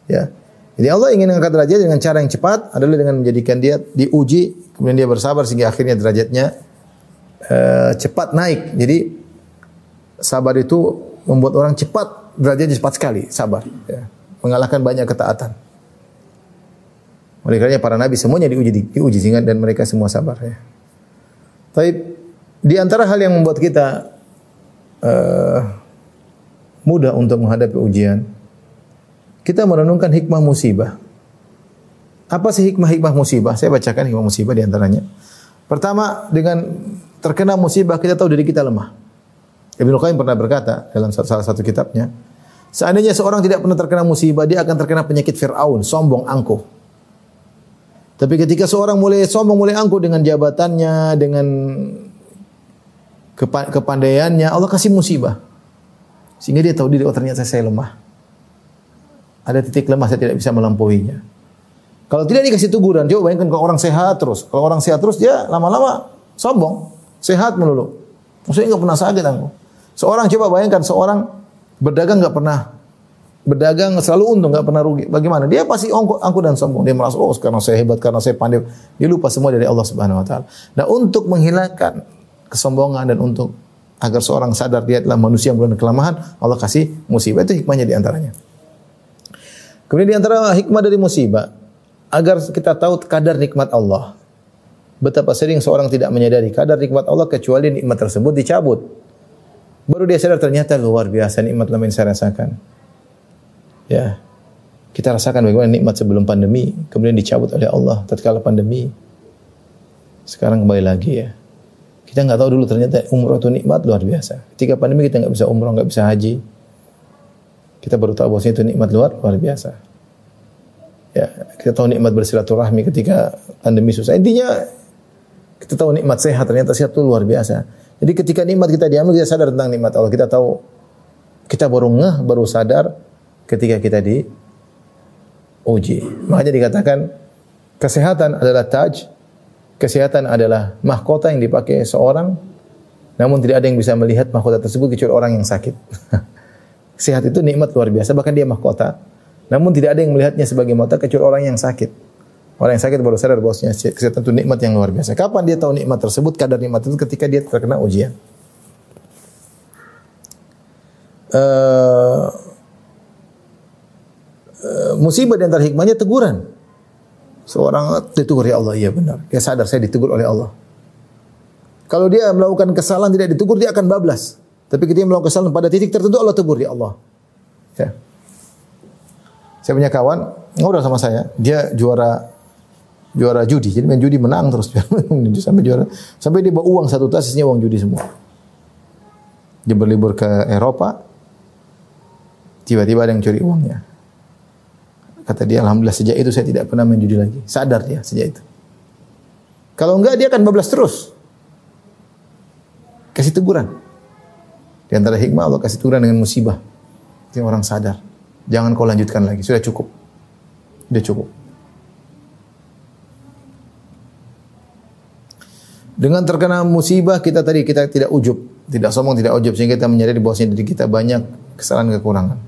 Ya. Jadi Allah ingin mengangkat derajat dengan cara yang cepat adalah dengan menjadikan dia diuji, kemudian dia bersabar sehingga akhirnya derajatnya uh, cepat naik. Jadi sabar itu membuat orang cepat derajatnya cepat sekali, sabar. Ya. Mengalahkan banyak ketaatan. Oleh karenanya para nabi semuanya diuji diuji sehingga dan mereka semua sabar ya. Tapi di antara hal yang membuat kita uh, mudah untuk menghadapi ujian kita merenungkan hikmah musibah. Apa sih hikmah-hikmah musibah? Saya bacakan hikmah musibah di antaranya. Pertama, dengan terkena musibah kita tahu diri kita lemah. Ibnu Qayyim pernah berkata dalam salah satu kitabnya, seandainya seorang tidak pernah terkena musibah, dia akan terkena penyakit Fir'aun, sombong, angkuh. Tapi ketika seorang mulai sombong, mulai angkuh dengan jabatannya, dengan kepandaiannya, Allah kasih musibah. Sehingga dia tahu diri, oh ternyata saya lemah ada titik lemah saya tidak bisa melampauinya. Kalau tidak dikasih teguran, coba bayangkan kalau orang sehat terus. Kalau orang sehat terus dia lama-lama sombong, sehat melulu. Maksudnya nggak pernah sakit aku. Seorang coba bayangkan seorang berdagang nggak pernah berdagang selalu untung nggak pernah rugi. Bagaimana? Dia pasti ongko, angku dan sombong. Dia merasa oh karena saya hebat, karena saya pandai. Dia lupa semua dari Allah Subhanahu Wa Taala. Nah untuk menghilangkan kesombongan dan untuk agar seorang sadar dia adalah manusia yang kelemahan, Allah kasih musibah itu hikmahnya di antaranya. Kemudian di antara hikmah dari musibah agar kita tahu kadar nikmat Allah. Betapa sering seorang tidak menyadari kadar nikmat Allah kecuali nikmat tersebut dicabut. Baru dia sadar ternyata luar biasa nikmat yang saya rasakan. Ya. Kita rasakan bagaimana nikmat sebelum pandemi, kemudian dicabut oleh Allah tatkala pandemi. Sekarang kembali lagi ya. Kita nggak tahu dulu ternyata umroh itu nikmat luar biasa. Ketika pandemi kita nggak bisa umroh, nggak bisa haji, kita baru tahu bahwasanya itu nikmat luar luar biasa. Ya, kita tahu nikmat bersilaturahmi ketika pandemi susah. Intinya kita tahu nikmat sehat ternyata sehat itu luar biasa. Jadi ketika nikmat kita diambil kita sadar tentang nikmat Allah. Kita tahu kita baru ngeh, baru sadar ketika kita di uji. Makanya dikatakan kesehatan adalah taj, kesehatan adalah mahkota yang dipakai seorang namun tidak ada yang bisa melihat mahkota tersebut kecuali orang yang sakit. <laughs> Sehat itu nikmat luar biasa, bahkan dia mahkota. Namun tidak ada yang melihatnya sebagai mahkota kecuali orang yang sakit. Orang yang sakit baru sadar bahwasanya kesehatan itu nikmat yang luar biasa. Kapan dia tahu nikmat tersebut? Kadar nikmat itu ketika dia terkena ujian. Uh, uh, musibah di antara hikmahnya teguran. Seorang ditegur ya Allah, iya benar. Dia sadar saya ditegur oleh Allah. Kalau dia melakukan kesalahan tidak ditegur, dia akan bablas. Tapi ketika melakukan kesalahan pada titik tertentu Allah tegur ya Allah. Ya. Saya punya kawan ngobrol sama saya, dia juara juara judi. Jadi main judi menang terus <laughs> sampai juara sampai dia bawa uang satu tas isinya uang judi semua. Dia berlibur ke Eropa. Tiba-tiba ada yang curi uangnya. Kata dia, Alhamdulillah sejak itu saya tidak pernah main judi lagi. Sadar dia sejak itu. Kalau enggak dia akan bablas terus. Kasih teguran. Di antara hikmah Allah kasih turun dengan musibah. Yang orang sadar. Jangan kau lanjutkan lagi. Sudah cukup. Sudah cukup. Dengan terkena musibah kita tadi kita tidak ujub, tidak sombong, tidak ujub sehingga kita menyadari bahwasanya diri kita banyak kesalahan kekurangan.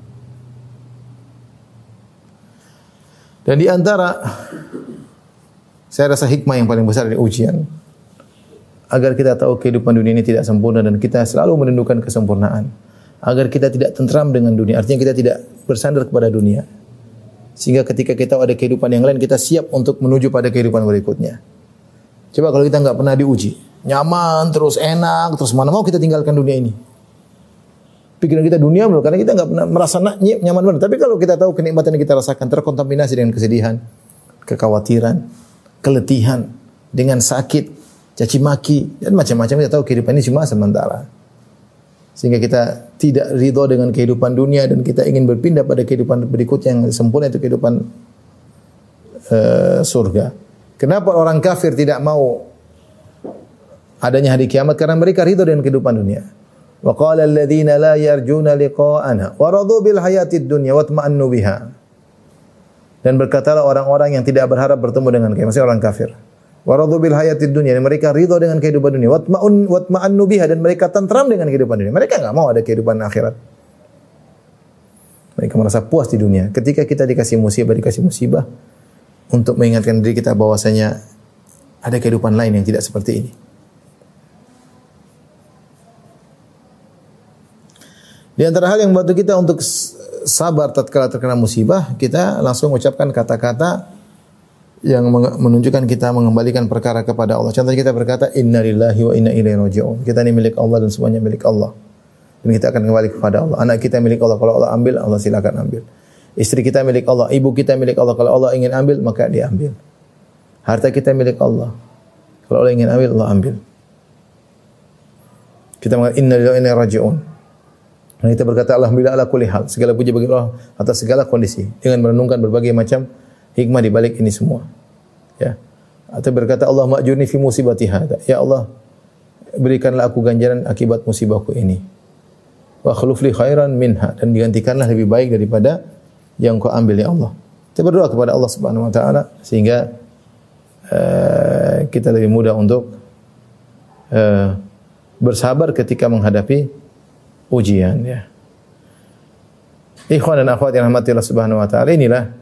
Dan di antara saya rasa hikmah yang paling besar dari ujian agar kita tahu kehidupan dunia ini tidak sempurna dan kita selalu merindukan kesempurnaan. Agar kita tidak tentram dengan dunia, artinya kita tidak bersandar kepada dunia. Sehingga ketika kita ada kehidupan yang lain, kita siap untuk menuju pada kehidupan berikutnya. Coba kalau kita nggak pernah diuji, nyaman terus enak terus mana mau kita tinggalkan dunia ini. Pikiran kita dunia melulu karena kita nggak pernah merasa nyaman benar. Tapi kalau kita tahu kenikmatan yang kita rasakan terkontaminasi dengan kesedihan, kekhawatiran, keletihan, dengan sakit, caci maki dan macam-macam kita tahu kehidupan ini cuma sementara. Sehingga kita tidak ridho dengan kehidupan dunia dan kita ingin berpindah pada kehidupan berikutnya yang sempurna itu kehidupan uh, surga. Kenapa orang kafir tidak mau adanya hari kiamat? Karena mereka ridho dengan kehidupan dunia. Wa qala alladziina la yarjuna liqa'ana wa radu bil hayatid dunya wa tma'annu biha. Dan berkatalah orang-orang yang tidak berharap bertemu dengan maksudnya orang kafir. Wa radu bil hayatid dunya, mereka ridho dengan kehidupan dunia. Wa tma'un wa tma'annu biha dan mereka tentram dengan kehidupan dunia. Mereka enggak mau ada kehidupan akhirat. Mereka merasa puas di dunia. Ketika kita dikasih musibah, dikasih musibah untuk mengingatkan diri kita bahwasanya ada kehidupan lain yang tidak seperti ini. Di antara hal yang membantu kita untuk sabar tatkala terkena musibah, kita langsung mengucapkan kata-kata yang menunjukkan kita mengembalikan perkara kepada Allah. Contohnya kita berkata innalillahi wa inna ilaihi raji'un. Kita ini milik Allah dan semuanya milik Allah. Dan kita akan kembali kepada Allah. Anak kita milik Allah. Kalau Allah ambil, Allah silakan ambil. Istri kita milik Allah, ibu kita milik Allah. Kalau Allah ingin ambil, maka dia ambil. Harta kita milik Allah. Kalau Allah ingin ambil, Allah ambil. Kita mengatakan innalillahi wa inna raji'un. Dan kita berkata alhamdulillah ala kulli hal. Segala puji bagi Allah atas segala kondisi dengan merenungkan berbagai macam hikmah di balik ini semua. Ya. Atau berkata Allah ma'jurni fi musibati hadha. Ya Allah, berikanlah aku ganjaran akibat musibahku ini. Wa khuluf li khairan minha dan digantikanlah lebih baik daripada yang kau ambil ya Allah. Kita berdoa kepada Allah Subhanahu wa taala sehingga uh, kita lebih mudah untuk uh, bersabar ketika menghadapi ujian ya. Ikhwan dan akhwat yang rahmati Allah Subhanahu wa taala inilah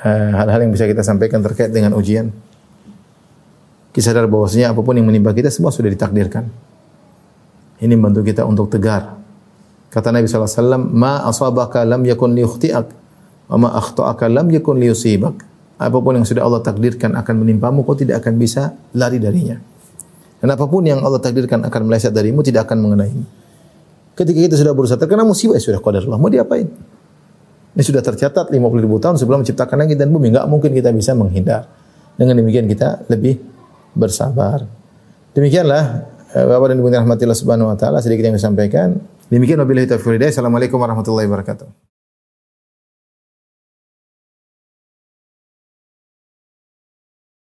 hal-hal uh, yang bisa kita sampaikan terkait dengan ujian. Kita sadar bahwasanya apa pun yang menimpa kita semua sudah ditakdirkan. Ini membantu kita untuk tegar. Kata Nabi wasallam, "Ma asabaka lam yakun liyukhti'ak, wa ma akhta'aka lam yakun liyusibak." Apa pun yang sudah Allah takdirkan akan menimpamu, kau tidak akan bisa lari darinya. Dan apa pun yang Allah takdirkan akan meleset darimu tidak akan mengenaimu. Ketika kita sudah berusaha terkena musibah, ya sudah qadar Allah. Mau diapain? Ini sudah tercatat 50 ribu tahun sebelum menciptakan langit dan bumi. Enggak mungkin kita bisa menghindar. Dengan demikian kita lebih bersabar. Demikianlah eh, Bapak dan Ibu rahmatillah subhanahu wa ta'ala sedikit yang saya sampaikan. Demikian wabillahi taufiq Assalamualaikum warahmatullahi wabarakatuh.